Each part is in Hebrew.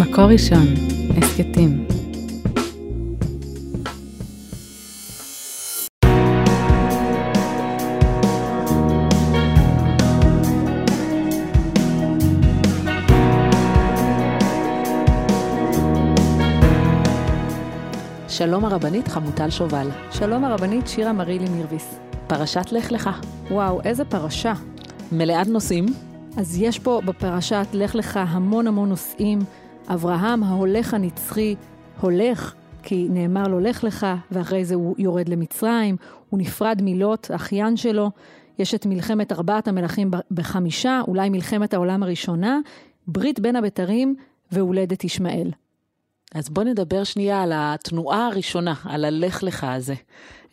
מקור ראשון, הסכתים. שלום הרבנית חמוטל שובל. שלום הרבנית שירה מרילי מירביס. פרשת לך לך. וואו, איזה פרשה. מלאת נושאים. אז יש פה בפרשת לך לך המון המון נושאים. אברהם ההולך הנצחי הולך, כי נאמר לו לך לך, ואחרי זה הוא יורד למצרים, הוא נפרד מלוט, אחיין שלו. יש את מלחמת ארבעת המלכים בחמישה, אולי מלחמת העולם הראשונה, ברית בין הבתרים והולדת ישמעאל. אז בוא נדבר שנייה על התנועה הראשונה, על הלך לך הזה.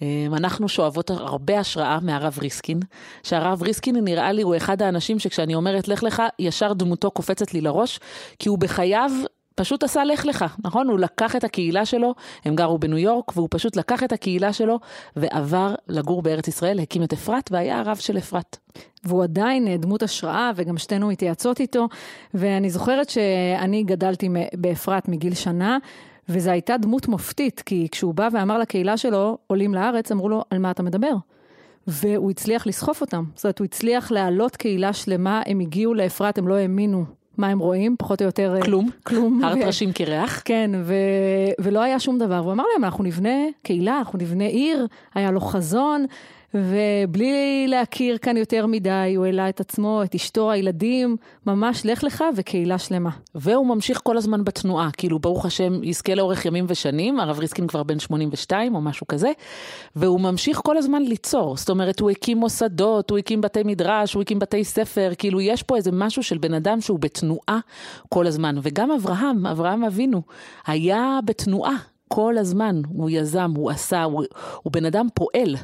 אמ, אנחנו שואבות הרבה השראה מהרב ריסקין, שהרב ריסקין נראה לי הוא אחד האנשים שכשאני אומרת לך לך, ישר דמותו קופצת לי לראש, כי הוא בחייו פשוט עשה לך לך, נכון? הוא לקח את הקהילה שלו, הם גרו בניו יורק, והוא פשוט לקח את הקהילה שלו ועבר לגור בארץ ישראל, הקים את אפרת והיה הרב של אפרת. והוא עדיין אה, דמות השראה, וגם שתינו מתייעצות איתו. ואני זוכרת שאני גדלתי באפרת מגיל שנה, וזו הייתה דמות מופתית, כי כשהוא בא ואמר לקהילה שלו, עולים לארץ, אמרו לו, על מה אתה מדבר? והוא הצליח לסחוף אותם. זאת אומרת, הוא הצליח להעלות קהילה שלמה, הם הגיעו לאפרת, הם לא האמינו מה הם רואים, פחות או יותר... אה, כלום. כלום. הר טרשים קרח. כן, ו... ולא היה שום דבר. הוא אמר להם, אנחנו נבנה קהילה, אנחנו נבנה עיר, היה לו חזון. ובלי להכיר כאן יותר מדי, הוא העלה את עצמו, את אשתו, הילדים, ממש לך לך וקהילה שלמה. והוא ממשיך כל הזמן בתנועה, כאילו ברוך השם יזכה לאורך ימים ושנים, הרב ריסקין כבר בן 82 או משהו כזה, והוא ממשיך כל הזמן ליצור, זאת אומרת הוא הקים מוסדות, הוא הקים בתי מדרש, הוא הקים בתי ספר, כאילו יש פה איזה משהו של בן אדם שהוא בתנועה כל הזמן, וגם אברהם, אברהם אבינו, היה בתנועה. כל הזמן הוא יזם, הוא עשה, הוא, הוא בן אדם פועל.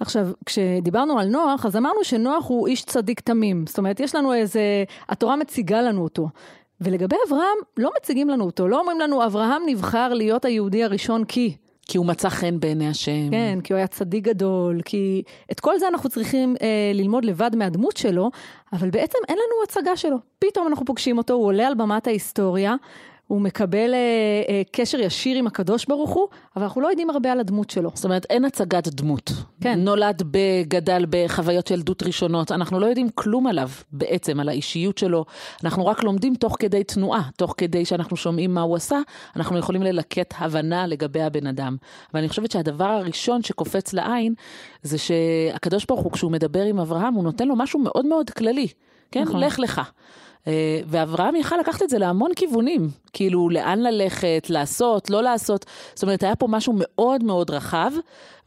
עכשיו, כשדיברנו על נוח, אז אמרנו שנוח הוא איש צדיק תמים. זאת אומרת, יש לנו איזה, התורה מציגה לנו אותו. ולגבי אברהם, לא מציגים לנו אותו. לא אומרים לנו, אברהם נבחר להיות היהודי הראשון כי. כי הוא מצא חן בעיני השם. כן, כי הוא היה צדיק גדול, כי את כל זה אנחנו צריכים אה, ללמוד לבד מהדמות שלו, אבל בעצם אין לנו הצגה שלו. פתאום אנחנו פוגשים אותו, הוא עולה על במת ההיסטוריה, הוא מקבל אה, אה, קשר ישיר עם הקדוש ברוך הוא, אבל אנחנו לא יודעים הרבה על הדמות שלו. זאת אומרת, אין הצגת דמות. כן. נולד בגדל בחוויות ילדות ראשונות, אנחנו לא יודעים כלום עליו בעצם, על האישיות שלו. אנחנו רק לומדים תוך כדי תנועה, תוך כדי שאנחנו שומעים מה הוא עשה, אנחנו יכולים ללקט הבנה לגבי הבן אדם. ואני חושבת שהדבר הראשון שקופץ לעין, זה שהקדוש ברוך הוא, כשהוא מדבר עם אברהם, הוא נותן לו משהו מאוד מאוד כללי. כן, נכון. לך לך. אה, ואברהם יכל לקחת את זה להמון כיוונים, כאילו לאן ללכת, לעשות, לא לעשות. זאת אומרת, היה פה משהו מאוד מאוד רחב,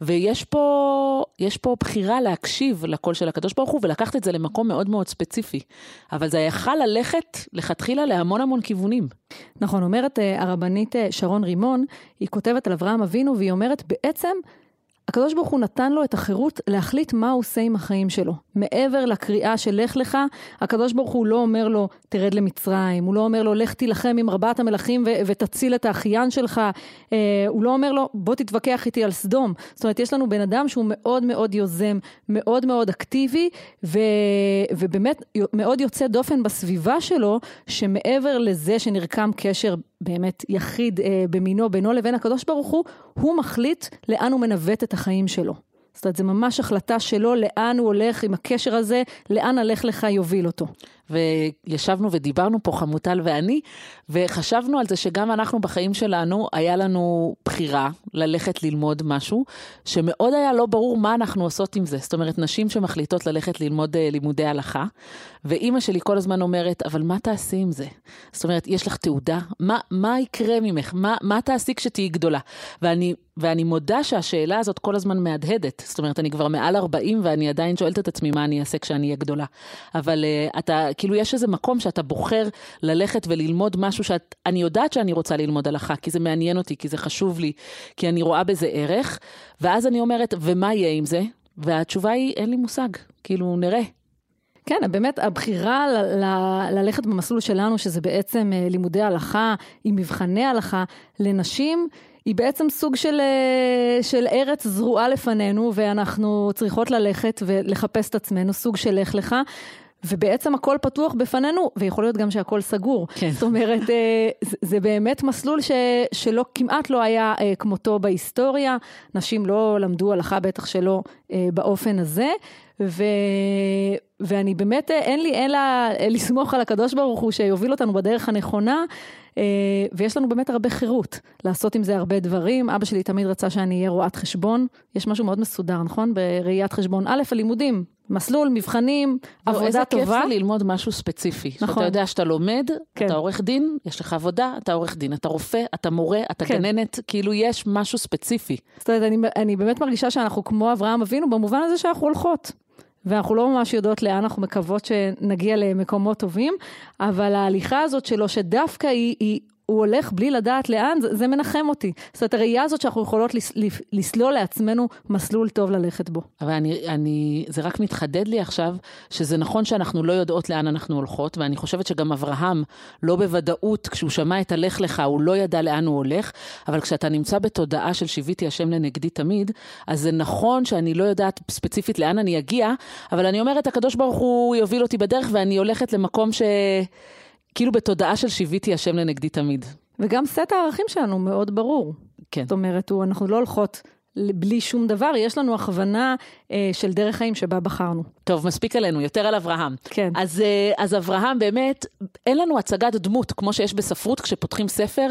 ויש פה, פה בחירה להקשיב לקול של הקדוש ברוך הוא ולקחת את זה למקום מאוד מאוד ספציפי. אבל זה יכל ללכת לכתחילה להמון המון כיוונים. נכון, אומרת אה, הרבנית אה, שרון רימון, היא כותבת על אברהם אבינו, והיא אומרת, בעצם הקדוש ברוך הוא נתן לו את החירות להחליט מה הוא עושה עם החיים שלו. מעבר לקריאה של לך לך, הקדוש ברוך הוא לא אומר לו, תרד למצרים, הוא לא אומר לו, לך תילחם עם ארבעת המלכים ו- ותציל את האחיין שלך, אה, הוא לא אומר לו, בוא תתווכח איתי על סדום. זאת אומרת, יש לנו בן אדם שהוא מאוד מאוד יוזם, מאוד מאוד אקטיבי, ו- ובאמת מאוד יוצא דופן בסביבה שלו, שמעבר לזה שנרקם קשר באמת יחיד אה, במינו בינו לבין הקדוש ברוך הוא, הוא מחליט לאן הוא מנווט את החיים שלו. זאת אומרת, זו ממש החלטה שלו לאן הוא הולך עם הקשר הזה, לאן הלך לך יוביל אותו. וישבנו ודיברנו פה, חמוטל ואני, וחשבנו על זה שגם אנחנו בחיים שלנו, היה לנו בחירה ללכת ללמוד משהו, שמאוד היה לא ברור מה אנחנו עושות עם זה. זאת אומרת, נשים שמחליטות ללכת ללמוד אה, לימודי הלכה, ואימא שלי כל הזמן אומרת, אבל מה תעשי עם זה? זאת אומרת, יש לך תעודה? מה, מה יקרה ממך? מה, מה תעשי כשתהיי גדולה? ואני, ואני מודה שהשאלה הזאת כל הזמן מהדהדת. זאת אומרת, אני כבר מעל 40 ואני עדיין שואלת את עצמי מה אני אעשה כשאני אהיה גדולה. אבל uh, אתה, כאילו יש איזה מקום שאתה בוחר ללכת וללמוד משהו שאני יודעת שאני רוצה ללמוד הלכה, כי זה מעניין אותי, כי זה חשוב לי, כי אני רואה בזה ערך, ואז אני אומרת, ומה יהיה עם זה? והתשובה היא, אין לי מושג, כאילו, נראה. כן, באמת הבחירה ל- ל- ללכת במסלול שלנו, שזה בעצם אה, לימודי הלכה עם מבחני הלכה לנשים, היא בעצם סוג של, אה, של ארץ זרועה לפנינו, ואנחנו צריכות ללכת ולחפש את עצמנו, סוג של לך לך. ובעצם הכל פתוח בפנינו, ויכול להיות גם שהכל סגור. כן. זאת אומרת, אה, זה, באמת מסלול ש, שלא, כמעט לא היה אה, כמותו בהיסטוריה. נשים לא למדו הלכה, בטח שלא אה, באופן הזה. ו... ואני באמת, אין לי אלא לסמוך על הקדוש ברוך הוא שיוביל אותנו בדרך הנכונה, ויש לנו באמת הרבה חירות לעשות עם זה הרבה דברים. אבא שלי תמיד רצה שאני אהיה רואת חשבון, יש משהו מאוד מסודר, נכון? בראיית חשבון. א', הלימודים, מסלול, מבחנים, לא, עבודה איזה טובה. איזה כיף זה ללמוד משהו ספציפי. נכון. שאתה יודע שאתה לומד, כן. אתה עורך דין, יש לך עבודה, אתה עורך דין, אתה רופא, אתה מורה, אתה כן. גננת, כאילו יש משהו ספציפי. זאת אומרת, אני, אני באמת מרגישה שאנחנו כמו אברהם אבינו במובן הזה שאנחנו הולכות. ואנחנו לא ממש יודעות לאן אנחנו מקוות שנגיע למקומות טובים, אבל ההליכה הזאת שלו, שדווקא היא, היא הוא הולך בלי לדעת לאן, זה, זה מנחם אותי. זאת אומרת, הראייה הזאת שאנחנו יכולות לס, לסלול לעצמנו מסלול טוב ללכת בו. אבל אני, אני, זה רק מתחדד לי עכשיו, שזה נכון שאנחנו לא יודעות לאן אנחנו הולכות, ואני חושבת שגם אברהם, לא בוודאות, כשהוא שמע את הלך לך, הוא לא ידע לאן הוא הולך, אבל כשאתה נמצא בתודעה של שיוויתי השם לנגדי תמיד, אז זה נכון שאני לא יודעת ספציפית לאן אני אגיע, אבל אני אומרת, הקדוש ברוך הוא יוביל אותי בדרך, ואני הולכת למקום ש... כאילו בתודעה של שיוויתי השם לנגדי תמיד. וגם סט הערכים שלנו מאוד ברור. כן. זאת אומרת, הוא, אנחנו לא הולכות בלי שום דבר, יש לנו הכוונה אה, של דרך חיים שבה בחרנו. טוב, מספיק עלינו, יותר על אברהם. כן. אז, אה, אז אברהם באמת, אין לנו הצגת דמות, כמו שיש בספרות, כשפותחים ספר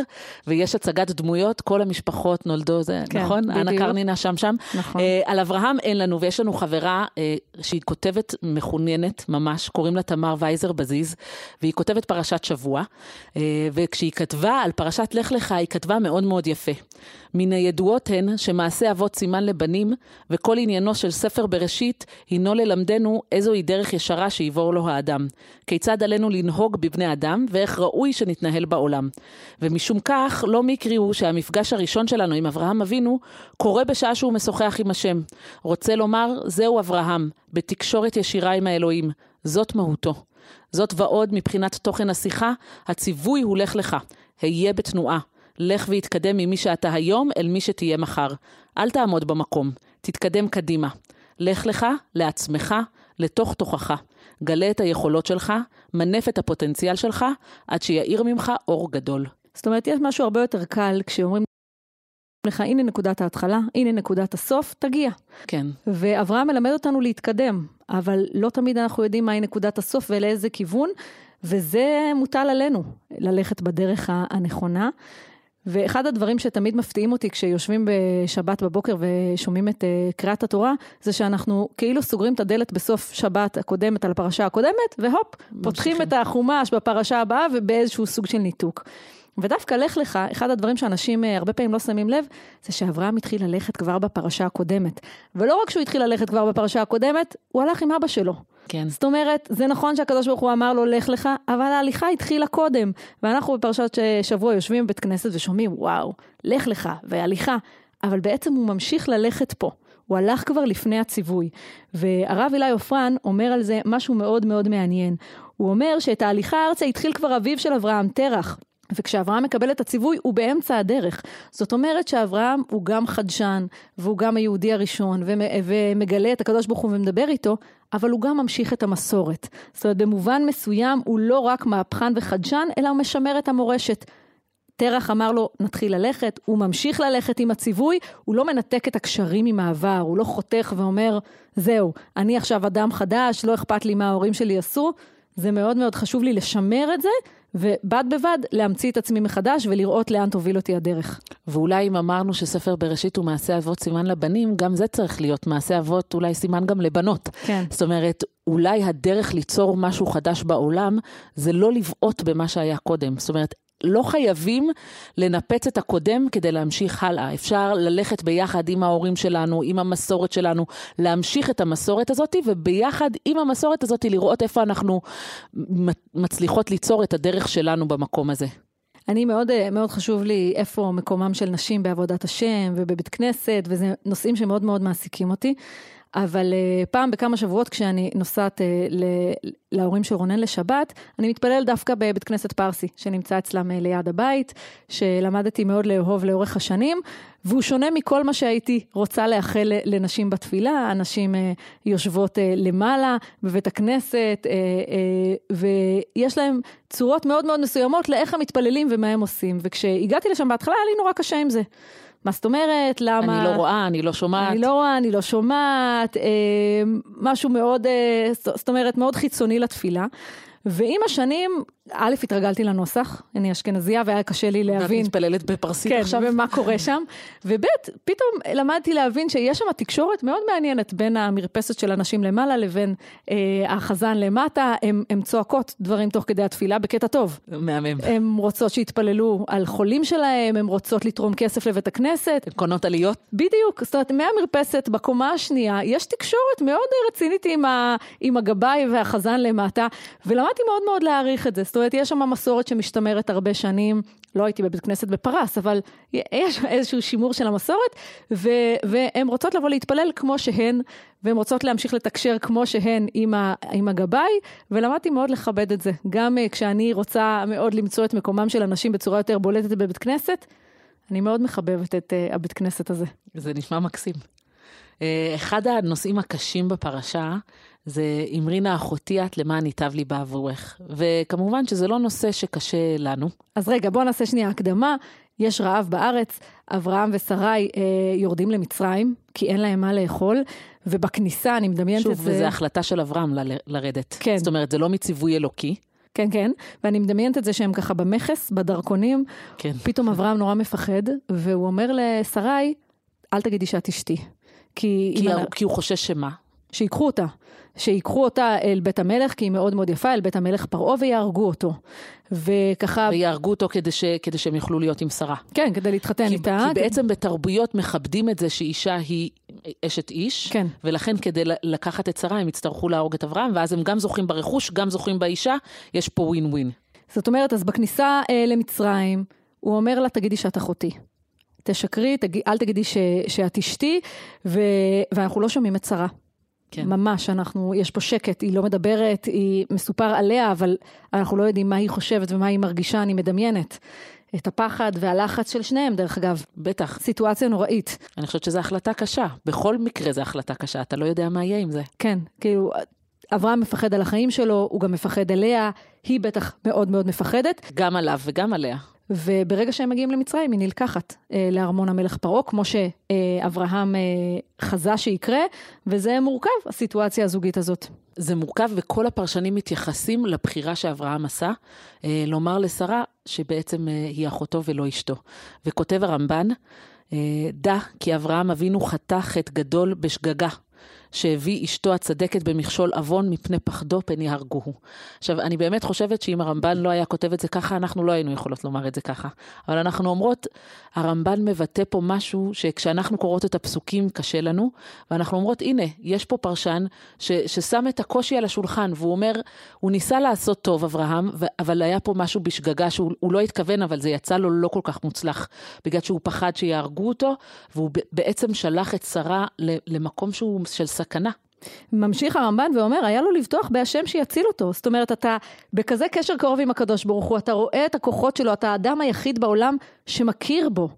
ויש הצגת דמויות, כל המשפחות נולדו, זה כן, נכון? בדיוק. אנה קרנינה שם שם. נכון. אה, על אברהם אין לנו, ויש לנו חברה אה, שהיא כותבת מחוננת ממש, קוראים לה תמר וייזר בזיז, והיא כותבת פרשת שבוע, אה, וכשהיא כתבה על פרשת לך לך, היא כתבה מאוד מאוד יפה. מן הידועות הן שמעשה אבות סימן לבנים, וכל עניינו של ספר בראשית הינו ללמדנו איזוהי דרך ישרה שיבור לו האדם. כיצד עלינו לנהוג בבני אדם, ואיך ראוי שנתנהל בעולם. ומשום כך, לא מקרי הוא שהמפגש הראשון שלנו עם אברהם אבינו, קורה בשעה שהוא משוחח עם השם. רוצה לומר, זהו אברהם, בתקשורת ישירה עם האלוהים. זאת מהותו. זאת ועוד, מבחינת תוכן השיחה, הציווי הוא לך לך, היה בתנועה. לך והתקדם ממי שאתה היום אל מי שתהיה מחר. אל תעמוד במקום, תתקדם קדימה. לך לך, לעצמך, לתוך תוכך. גלה את היכולות שלך, מנף את הפוטנציאל שלך, עד שיאיר ממך אור גדול. זאת אומרת, יש משהו הרבה יותר קל כשאומרים לך, הנה נקודת ההתחלה, הנה נקודת הסוף, תגיע. כן. ואברהם מלמד אותנו להתקדם, אבל לא תמיד אנחנו יודעים מהי נקודת הסוף ולאיזה כיוון, וזה מוטל עלינו, ללכת בדרך הנכונה. ואחד הדברים שתמיד מפתיעים אותי כשיושבים בשבת בבוקר ושומעים את uh, קריאת התורה, זה שאנחנו כאילו סוגרים את הדלת בסוף שבת הקודמת על הפרשה הקודמת, והופ, פותחים את החומש בפרשה הבאה ובאיזשהו סוג של ניתוק. ודווקא לך לך, אחד הדברים שאנשים uh, הרבה פעמים לא שמים לב, זה שאברהם התחיל ללכת כבר בפרשה הקודמת. ולא רק שהוא התחיל ללכת כבר בפרשה הקודמת, הוא הלך עם אבא שלו. כן. זאת אומרת, זה נכון שהקדוש ברוך הוא אמר לו, לך לך, אבל ההליכה התחילה קודם. ואנחנו בפרשת שבוע יושבים בבית כנסת ושומעים, וואו, לך לך, והליכה. אבל בעצם הוא ממשיך ללכת פה. הוא הלך כבר לפני הציווי. והרב אילי עופרן אומר על זה משהו מאוד מאוד מעניין. הוא אומר שאת ההליכה ארצה התחיל כבר אביו של אברהם, תרח. וכשאברהם מקבל את הציווי, הוא באמצע הדרך. זאת אומרת שאברהם הוא גם חדשן, והוא גם היהודי הראשון, ומגלה את הקדוש ברוך הוא ומדבר איתו, אבל הוא גם ממשיך את המסורת. זאת אומרת, במובן מסוים הוא לא רק מהפכן וחדשן, אלא הוא משמר את המורשת. תרח אמר לו, נתחיל ללכת, הוא ממשיך ללכת עם הציווי, הוא לא מנתק את הקשרים עם העבר, הוא לא חותך ואומר, זהו, אני עכשיו אדם חדש, לא אכפת לי מה ההורים שלי עשו, זה מאוד מאוד חשוב לי לשמר את זה, ובד בבד להמציא את עצמי מחדש ולראות לאן תוביל אותי הדרך. ואולי אם אמרנו שספר בראשית הוא מעשה אבות סימן לבנים, גם זה צריך להיות מעשה אבות אולי סימן גם לבנות. כן. זאת אומרת, אולי הדרך ליצור משהו חדש בעולם, זה לא לבעוט במה שהיה קודם. זאת אומרת, לא חייבים לנפץ את הקודם כדי להמשיך הלאה. אפשר ללכת ביחד עם ההורים שלנו, עם המסורת שלנו, להמשיך את המסורת הזאת, וביחד עם המסורת הזאת לראות איפה אנחנו מצליחות ליצור את הדרך שלנו במקום הזה. אני מאוד, מאוד חשוב לי איפה מקומם של נשים בעבודת השם ובבית כנסת, וזה נושאים שמאוד מאוד מעסיקים אותי. אבל uh, פעם בכמה שבועות כשאני נוסעת ל- להורים של רונן לשבת, אני מתפלל דווקא בבית כנסת פרסי, שנמצא אצלם uh, ליד הבית, שלמדתי מאוד לאהוב לאורך השנים, והוא שונה מכל מה שהייתי רוצה לאחל לנשים בתפילה. הנשים יושבות למעלה בבית הכנסת, ויש להם צורות מאוד מאוד מסוימות לאיך הם מתפללים ומה הם עושים. וכשהגעתי לשם בהתחלה היה לי נורא קשה עם זה. מה זאת אומרת? למה... אני לא רואה, אני לא שומעת. אני לא רואה, אני לא שומעת, אה, משהו מאוד, אה, זאת אומרת, מאוד חיצוני לתפילה. ועם השנים, א', התרגלתי לנוסח, אני אשכנזייה והיה קשה לי להבין. ואת מתפללת בפרסית כן, עכשיו? כן, ומה קורה שם. וב', פתאום למדתי להבין שיש שם תקשורת מאוד מעניינת בין המרפסת של אנשים למעלה לבין אה, החזן למטה. הן צועקות דברים תוך כדי התפילה בקטע טוב. מהמם. הן רוצות שיתפללו על חולים שלהם, הן רוצות לתרום כסף לבית הכנסת. הן קונות עליות? בדיוק, זאת אומרת, מהמרפסת בקומה השנייה, יש תקשורת מאוד רצינית עם, ה, עם הגבאי והחזן למטה, ולמדתי מאוד מאוד להעריך את זה. זאת אומרת, יש שם מסורת שמשתמרת הרבה שנים, לא הייתי בבית כנסת בפרס, אבל יש איזשהו שימור של המסורת, ו, והן רוצות לבוא להתפלל כמו שהן, והן רוצות להמשיך לתקשר כמו שהן עם, ה, עם הגבאי, ולמדתי מאוד לכבד את זה. גם uh, כשאני רוצה מאוד למצוא את מקומם של אנשים בצורה יותר בולטת בבית כנסת, אני מאוד מחבבת את uh, הבית כנסת הזה. זה נשמע מקסים. Uh, אחד הנושאים הקשים בפרשה זה אמרינה אחותי את למען ייטב לי בעבורך. וכמובן שזה לא נושא שקשה לנו. אז רגע, בואו נעשה שנייה הקדמה. יש רעב בארץ, אברהם ושרי אה, יורדים למצרים, כי אין להם מה לאכול, ובכניסה, אני מדמיינת שוב, את זה... שוב, וזו החלטה של אברהם ל- לרדת. כן. זאת אומרת, זה לא מציווי אלוקי. כן, כן, ואני מדמיינת את זה שהם ככה במכס, בדרכונים, כן. פתאום אברהם נורא מפחד, והוא אומר לשרי, אל תגידי שאת אשתי. כי, כי, אני... כי הוא חושש שמה? שיקחו אותה. שיקחו אותה אל בית המלך, כי היא מאוד מאוד יפה, אל בית המלך פרעה, ויהרגו אותו. וככה... ויהרגו אותו כדי, ש... כדי שהם יוכלו להיות עם שרה. כן, כדי להתחתן כי, איתה. כי בעצם בתרבויות מכבדים את זה שאישה היא אשת איש, כן. ולכן כדי לקחת את שרה הם יצטרכו להרוג את אברהם, ואז הם גם זוכים ברכוש, גם זוכים באישה, יש פה ווין ווין. זאת אומרת, אז בכניסה אה, למצרים, הוא אומר לה, תגידי שאת אחותי. תשקרי, תג... אל תגידי ש... שאת אשתי, ו... ואנחנו לא שומעים את שרה. כן. ממש, אנחנו, יש פה שקט, היא לא מדברת, היא מסופר עליה, אבל אנחנו לא יודעים מה היא חושבת ומה היא מרגישה, אני מדמיינת. את הפחד והלחץ של שניהם, דרך אגב. בטח. סיטואציה נוראית. אני חושבת שזו החלטה קשה. בכל מקרה זו החלטה קשה, אתה לא יודע מה יהיה עם זה. כן, כאילו, אברהם מפחד על החיים שלו, הוא גם מפחד עליה, היא בטח מאוד מאוד מפחדת. גם עליו וגם עליה. וברגע שהם מגיעים למצרים, היא נלקחת אה, לארמון המלך פרעה, כמו שאברהם אה, חזה שיקרה, וזה מורכב, הסיטואציה הזוגית הזאת. זה מורכב, וכל הפרשנים מתייחסים לבחירה שאברהם עשה, אה, לומר לשרה שבעצם היא אחותו ולא אשתו. וכותב הרמב"ן, דע כי אברהם אבינו חטא חטא גדול בשגגה. שהביא אשתו הצדקת במכשול עוון מפני פחדו פן יהרגוהו. עכשיו, אני באמת חושבת שאם הרמב"ן לא היה כותב את זה ככה, אנחנו לא היינו יכולות לומר את זה ככה. אבל אנחנו אומרות, הרמב"ן מבטא פה משהו שכשאנחנו קוראות את הפסוקים קשה לנו, ואנחנו אומרות, הנה, יש פה פרשן ש, ששם את הקושי על השולחן, והוא אומר, הוא ניסה לעשות טוב, אברהם, אבל היה פה משהו בשגגה שהוא לא התכוון, אבל זה יצא לו לא כל כך מוצלח, בגלל שהוא פחד שיהרגו אותו, והוא בעצם שלח את שרה למקום שהוא של סכנה. ממשיך הרמב"ן ואומר, היה לו לבטוח בהשם שיציל אותו. זאת אומרת, אתה בכזה קשר קרוב עם הקדוש ברוך הוא, אתה רואה את הכוחות שלו, אתה האדם היחיד בעולם שמכיר בו.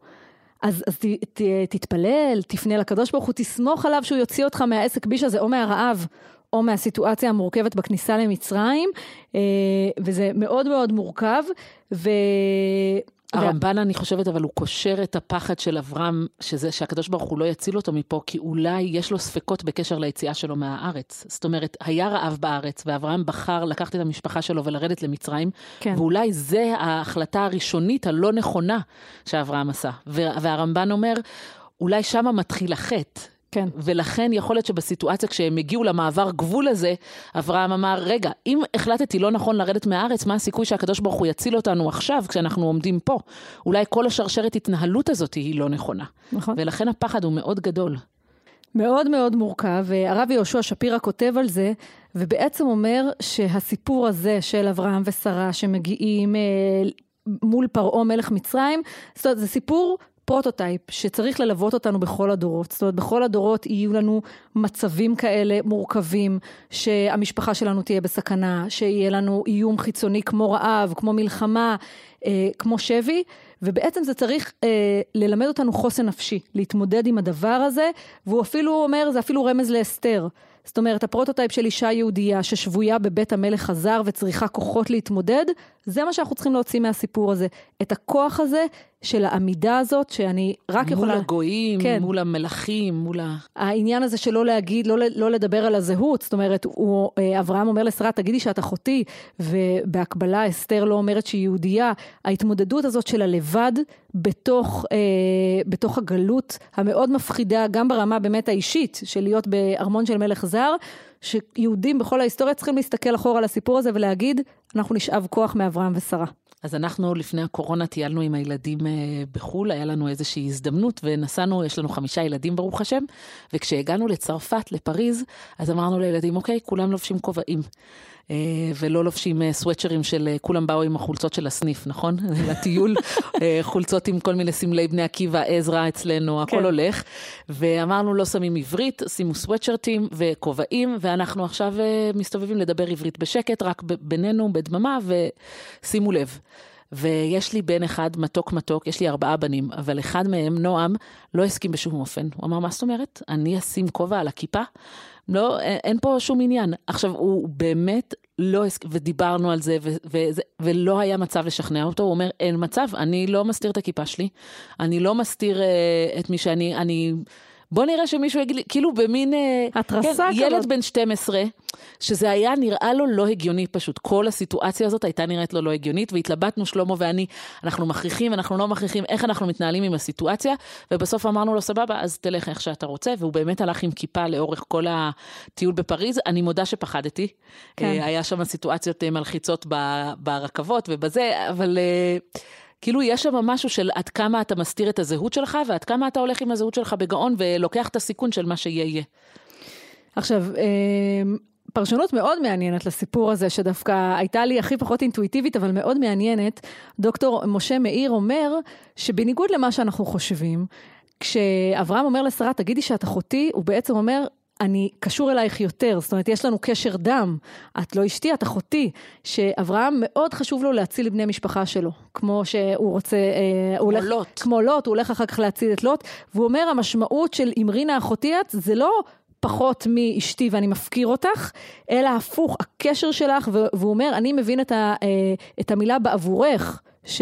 אז, אז ת, ת, תתפלל, תפנה לקדוש ברוך הוא, תסמוך עליו שהוא יוציא אותך מהעסק ביש הזה, או מהרעב, או מהסיטואציה המורכבת בכניסה למצרים, אה, וזה מאוד מאוד מורכב. הרמב"ן, אני חושבת, אבל הוא קושר את הפחד של אברהם, שזה שהקדוש ברוך הוא לא יציל אותו מפה, כי אולי יש לו ספקות בקשר ליציאה שלו מהארץ. זאת אומרת, היה רעב בארץ, ואברהם בחר לקחת את המשפחה שלו ולרדת למצרים, כן. ואולי זה ההחלטה הראשונית הלא נכונה שאברהם עשה. והרמב"ן אומר, אולי שמה מתחיל החטא. כן. ולכן יכול להיות שבסיטואציה כשהם הגיעו למעבר גבול הזה, אברהם אמר, רגע, אם החלטתי לא נכון לרדת מהארץ, מה הסיכוי שהקדוש ברוך הוא יציל אותנו עכשיו, כשאנחנו עומדים פה? אולי כל השרשרת התנהלות הזאת היא לא נכונה. נכון. ולכן הפחד הוא מאוד גדול. מאוד מאוד מורכב, הרב יהושע שפירא כותב על זה, ובעצם אומר שהסיפור הזה של אברהם ושרה שמגיעים אה, מול פרעה מלך מצרים, זאת אומרת, זה סיפור פרוטוטייפ שצריך ללוות אותנו בכל הדורות. זאת אומרת, בכל הדורות יהיו לנו מצבים כאלה מורכבים, שהמשפחה שלנו תהיה בסכנה, שיהיה לנו איום חיצוני כמו רעב, כמו מלחמה, אה, כמו שבי, ובעצם זה צריך אה, ללמד אותנו חוסן נפשי, להתמודד עם הדבר הזה, והוא אפילו אומר, זה אפילו רמז לאסתר. זאת אומרת, הפרוטוטייפ של אישה יהודייה ששבויה בבית המלך הזר וצריכה כוחות להתמודד, זה מה שאנחנו צריכים להוציא מהסיפור הזה. את הכוח הזה של העמידה הזאת, שאני רק מול יכולה... מול הגויים, כן. מול המלכים, מול ה... העניין הזה שלא להגיד, לא, לא לדבר על הזהות, זאת אומרת, הוא, אה, אברהם אומר לשרה, תגידי שאת אחותי, ובהקבלה אסתר לא אומרת שהיא יהודייה. ההתמודדות הזאת של הלבד בתוך, אה, בתוך הגלות המאוד מפחידה, גם ברמה באמת האישית, של להיות בארמון של מלך זר, שיהודים בכל ההיסטוריה צריכים להסתכל אחורה על הסיפור הזה ולהגיד, אנחנו נשאב כוח מאברהם ושרה. אז אנחנו לפני הקורונה טיילנו עם הילדים אה, בחו"ל, היה לנו איזושהי הזדמנות ונסענו, יש לנו חמישה ילדים ברוך השם, וכשהגענו לצרפת, לפריז, אז אמרנו לילדים, אוקיי, כולם לובשים כובעים. אה, ולא לובשים אה, סוואצ'רים של כולם באו עם החולצות של הסניף, נכון? לטיול, חולצות עם כל מיני סמלי בני עקיבא, עזרא אצלנו, הכל כן. הולך. ואמרנו, לא שמים עברית, שימו סוואצ'רטים וכובעים, ואנחנו עכשיו מסתובבים לדבר עברית בשקט, רק בינינו, בדממה, ושימו לב. ויש לי בן אחד מתוק מתוק, יש לי ארבעה בנים, אבל אחד מהם, נועם, לא הסכים בשום אופן. הוא אמר, מה זאת אומרת? אני אשים כובע על הכיפה? לא, אין פה שום עניין. עכשיו, הוא באמת לא הסכים, ודיברנו על זה, ו- ו- ולא היה מצב לשכנע אותו, הוא אומר, אין מצב, אני לא מסתיר את הכיפה שלי, אני לא מסתיר uh, את מי שאני, אני... בוא נראה שמישהו יגיד לי, כאילו במין... אה, התרסה כן, ילד בן 12, שזה היה נראה לו לא הגיוני פשוט. כל הסיטואציה הזאת הייתה נראית לו לא הגיונית, והתלבטנו, שלמה ואני, אנחנו מכריחים, אנחנו לא מכריחים, איך אנחנו מתנהלים עם הסיטואציה, ובסוף אמרנו לו, סבבה, אז תלך איך שאתה רוצה, והוא באמת הלך עם כיפה לאורך כל הטיול בפריז. אני מודה שפחדתי. כן. אה, היה שם סיטואציות אה, מלחיצות ברכבות ובזה, אבל... כאילו יש שם משהו של עד כמה אתה מסתיר את הזהות שלך, ועד כמה אתה הולך עם הזהות שלך בגאון ולוקח את הסיכון של מה שיהיה יהיה. עכשיו, אמ, פרשנות מאוד מעניינת לסיפור הזה, שדווקא הייתה לי הכי פחות אינטואיטיבית, אבל מאוד מעניינת. דוקטור משה מאיר אומר שבניגוד למה שאנחנו חושבים, כשאברהם אומר לשרה, תגידי שאת אחותי, הוא בעצם אומר, אני קשור אלייך יותר, זאת אומרת, יש לנו קשר דם. את לא אשתי, את אחותי. שאברהם מאוד חשוב לו להציל בני משפחה שלו, כמו שהוא רוצה... אה, כמו הולך, לוט. כמו לוט, הוא הולך אחר כך להציל את לוט. והוא אומר, המשמעות של אמרינה אחותי את, זה לא פחות מאשתי ואני מפקיר אותך, אלא הפוך, הקשר שלך, והוא אומר, אני מבין את, ה, אה, את המילה בעבורך, ש...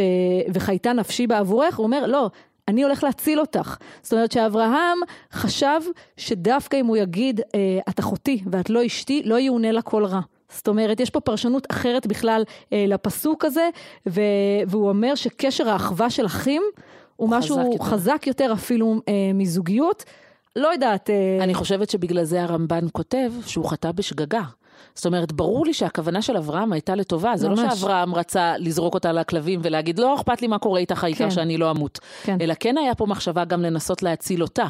וחייתה נפשי בעבורך, הוא אומר, לא, אני הולך להציל אותך. זאת אומרת שאברהם חשב שדווקא אם הוא יגיד, אה, את אחותי ואת לא אשתי, לא יאונה לה כל רע. זאת אומרת, יש פה פרשנות אחרת בכלל אה, לפסוק הזה, ו- והוא אומר שקשר האחווה של אחים הוא משהו חזק יותר, חזק יותר אפילו אה, מזוגיות. לא יודעת. אה... אני חושבת שבגלל זה הרמב"ן כותב שהוא חטא בשגגה. זאת אומרת, ברור לי שהכוונה של אברהם הייתה לטובה, זה לא ממש. לא שאברהם רצה לזרוק אותה לכלבים ולהגיד, לא אכפת לי מה קורה איתך, העיקר כן. שאני לא אמות. כן. אלא כן היה פה מחשבה גם לנסות להציל אותה.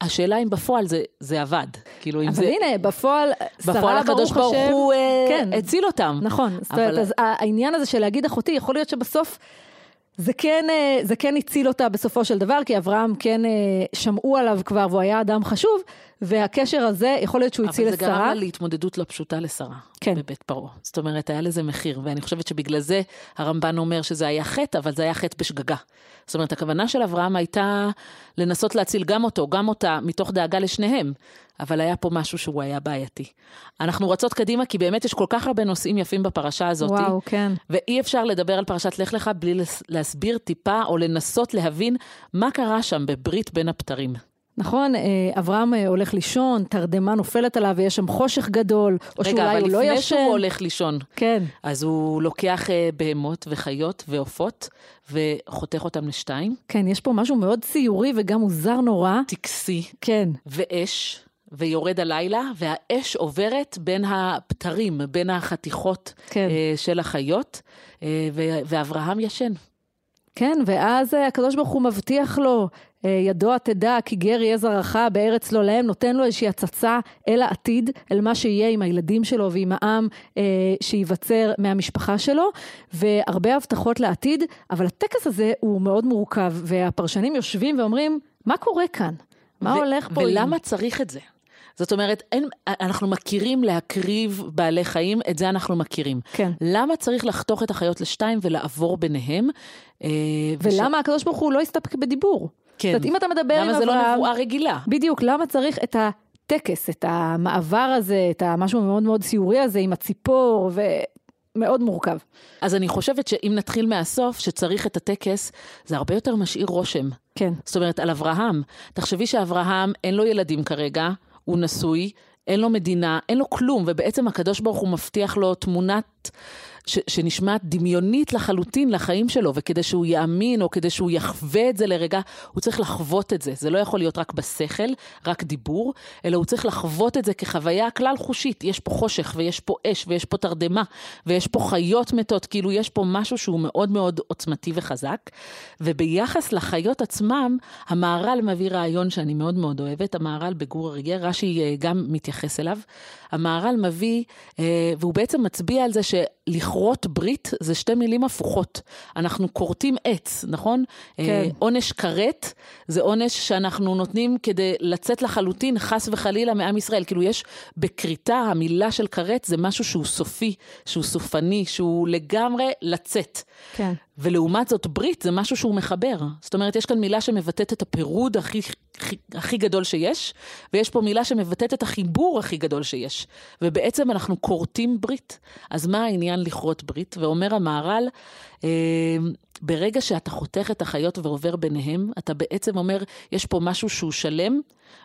השאלה אם בפועל זה, זה עבד. כאילו, אם זה... אבל הנה, בפועל, בפועל הקדוש ברוך הוא אה, כן. הציל אותם. נכון. אבל... זאת אומרת, אז העניין הזה של להגיד אחותי, יכול להיות שבסוף... זה כן, אה, זה כן הציל אותה בסופו של דבר, כי אברהם כן אה, שמעו עליו כבר והוא היה אדם חשוב, והקשר הזה, יכול להיות שהוא הציל את שרה. אבל זה גרם לה להתמודדות לא פשוטה לשרה, כן. בבית פרעה. זאת אומרת, היה לזה מחיר, ואני חושבת שבגלל זה הרמב"ן אומר שזה היה חטא, אבל זה היה חטא בשגגה. זאת אומרת, הכוונה של אברהם הייתה לנסות להציל גם אותו, גם אותה, מתוך דאגה לשניהם. אבל היה פה משהו שהוא היה בעייתי. אנחנו רצות קדימה, כי באמת יש כל כך הרבה נושאים יפים בפרשה הזאת. וואו, כן. ואי אפשר לדבר על פרשת לך לך בלי להסביר טיפה, או לנסות להבין מה קרה שם בברית בין הבתרים. נכון, אה, אברהם אה, הולך לישון, תרדמה נופלת עליו ויש שם חושך גדול, או רגע, שאולי הוא לא ישן. רגע, אבל לפני שהוא הולך לישון, כן. אז הוא לוקח אה, בהמות וחיות ועופות וחותך אותם לשתיים. כן, יש פה משהו מאוד ציורי וגם מוזר נורא. טקסי. כן. ואש. ויורד הלילה, והאש עוברת בין הפתרים, בין החתיכות כן. של החיות, ואברהם ישן. כן, ואז אה, הקדוש ברוך הוא מבטיח לו, אה, ידוע תדע כי גר יהיה זרעך בארץ לא להם, נותן לו איזושהי הצצה אל העתיד, אל מה שיהיה עם הילדים שלו ועם העם אה, שייווצר מהמשפחה שלו, והרבה הבטחות לעתיד, אבל הטקס הזה הוא מאוד מורכב, והפרשנים יושבים ואומרים, מה קורה כאן? מה הולך פה? ולמה עם... צריך את זה? זאת אומרת, אין, אנחנו מכירים להקריב בעלי חיים, את זה אנחנו מכירים. כן. למה צריך לחתוך את החיות לשתיים ולעבור ביניהם? אה, ולמה וש... הקדוש ברוך הוא לא הסתפק בדיבור? כן. זאת אומרת, אם אתה מדבר עם למה זה אברהם... לא נבואה רגילה? בדיוק, למה צריך את הטקס, את המעבר הזה, את המשהו המאוד מאוד ציורי הזה עם הציפור, ומאוד מורכב. אז אני חושבת שאם נתחיל מהסוף, שצריך את הטקס, זה הרבה יותר משאיר רושם. כן. זאת אומרת, על אברהם. תחשבי שאברהם, אין לו ילדים כרגע, הוא נשוי, אין לו מדינה, אין לו כלום, ובעצם הקדוש ברוך הוא מבטיח לו תמונת... ש, שנשמעת דמיונית לחלוטין לחיים שלו, וכדי שהוא יאמין, או כדי שהוא יחווה את זה לרגע, הוא צריך לחוות את זה. זה לא יכול להיות רק בשכל, רק דיבור, אלא הוא צריך לחוות את זה כחוויה כלל חושית. יש פה חושך, ויש פה אש, ויש פה תרדמה, ויש פה חיות מתות, כאילו יש פה משהו שהוא מאוד מאוד עוצמתי וחזק. וביחס לחיות עצמם, המהר"ל מביא רעיון שאני מאוד מאוד אוהבת, המהר"ל בגור אריגר, רש"י גם מתייחס אליו. המהר"ל מביא, אה, והוא בעצם מצביע על זה שלכרות ברית זה שתי מילים הפוכות. אנחנו כורתים עץ, נכון? כן. אה, עונש כרת זה עונש שאנחנו נותנים כדי לצאת לחלוטין, חס וחלילה, מעם ישראל. כאילו יש בכריתה, המילה של כרת זה משהו שהוא סופי, שהוא סופני, שהוא לגמרי לצאת. כן. ולעומת זאת, ברית זה משהו שהוא מחבר. זאת אומרת, יש כאן מילה שמבטאת את הפירוד הכי, הכי, הכי גדול שיש, ויש פה מילה שמבטאת את החיבור הכי גדול שיש. ובעצם אנחנו כורתים ברית. אז מה העניין לכרות ברית? ואומר המהר"ל, אה, ברגע שאתה חותך את החיות ועובר ביניהם, אתה בעצם אומר, יש פה משהו שהוא שלם,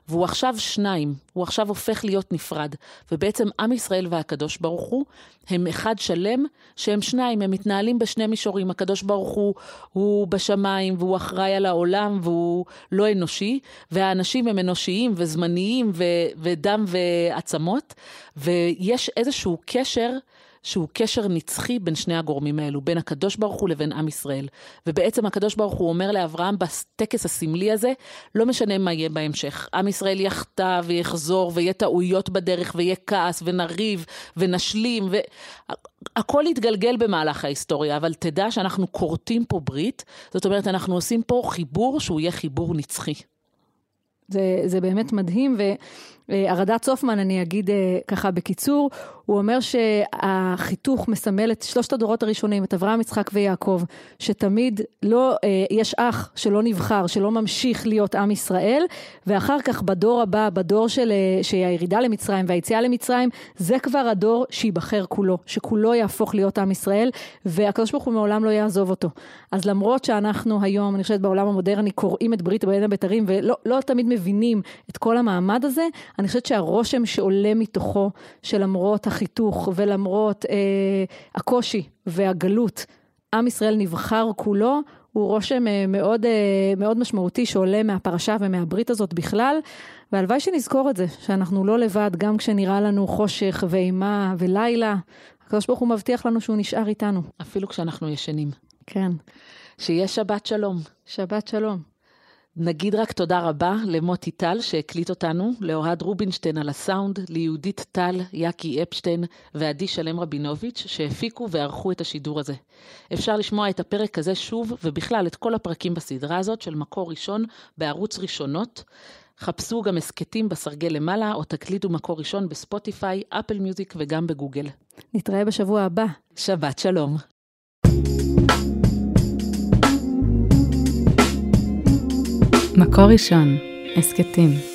והוא עכשיו שניים, הוא עכשיו הופך להיות נפרד. ובעצם עם ישראל והקדוש ברוך הוא הם אחד שלם, שהם שניים, הם מתנהלים בשני מישורים. הקדוש ברוך הוא הוא בשמיים, והוא אחראי על העולם, והוא לא אנושי, והאנשים הם אנושיים וזמניים ו- ודם ועצמות, ויש איזשהו קשר. שהוא קשר נצחי בין שני הגורמים האלו, בין הקדוש ברוך הוא לבין עם ישראל. ובעצם הקדוש ברוך הוא אומר לאברהם בטקס הסמלי הזה, לא משנה מה יהיה בהמשך. עם ישראל יחטא ויחזור ויהיה טעויות בדרך ויהיה כעס ונריב ונשלים והכל יתגלגל במהלך ההיסטוריה, אבל תדע שאנחנו כורתים פה ברית, זאת אומרת אנחנו עושים פה חיבור שהוא יהיה חיבור נצחי. זה, זה באמת מדהים, והרד"צ צופמן, אני אגיד ככה בקיצור, הוא אומר שהחיתוך מסמל את שלושת הדורות הראשונים, את אברהם, יצחק ויעקב, שתמיד לא, יש אח שלא נבחר, שלא ממשיך להיות עם ישראל, ואחר כך בדור הבא, בדור של, הירידה למצרים והיציאה למצרים, זה כבר הדור שייבחר כולו, שכולו יהפוך להיות עם ישראל, והקדוש ברוך הוא מעולם לא יעזוב אותו. אז למרות שאנחנו היום, אני חושבת בעולם המודרני, קוראים את ברית בין הבתרים, ולא לא תמיד מבינים את כל המעמד הזה, אני חושבת שהרושם שעולה מתוכו, שלמרות החיתוך ולמרות אה, הקושי והגלות, עם ישראל נבחר כולו, הוא רושם אה, מאוד, אה, מאוד משמעותי שעולה מהפרשה ומהברית הזאת בכלל, והלוואי שנזכור את זה, שאנחנו לא לבד, גם כשנראה לנו חושך ואימה ולילה, הקדוש ברוך הוא מבטיח לנו שהוא נשאר איתנו. אפילו כשאנחנו ישנים. כן. שיהיה שבת שלום. שבת שלום. נגיד רק תודה רבה למוטי טל שהקליט אותנו, לאוהד רובינשטיין על הסאונד, ליהודית טל, יאקי אפשטיין ועדי שלם רבינוביץ' שהפיקו וערכו את השידור הזה. אפשר לשמוע את הפרק הזה שוב ובכלל את כל הפרקים בסדרה הזאת של מקור ראשון בערוץ ראשונות. חפשו גם הסכתים בסרגל למעלה או תקליטו מקור ראשון בספוטיפיי, אפל מיוזיק וגם בגוגל. נתראה בשבוע הבא. שבת שלום. מקור ראשון, הסכתים.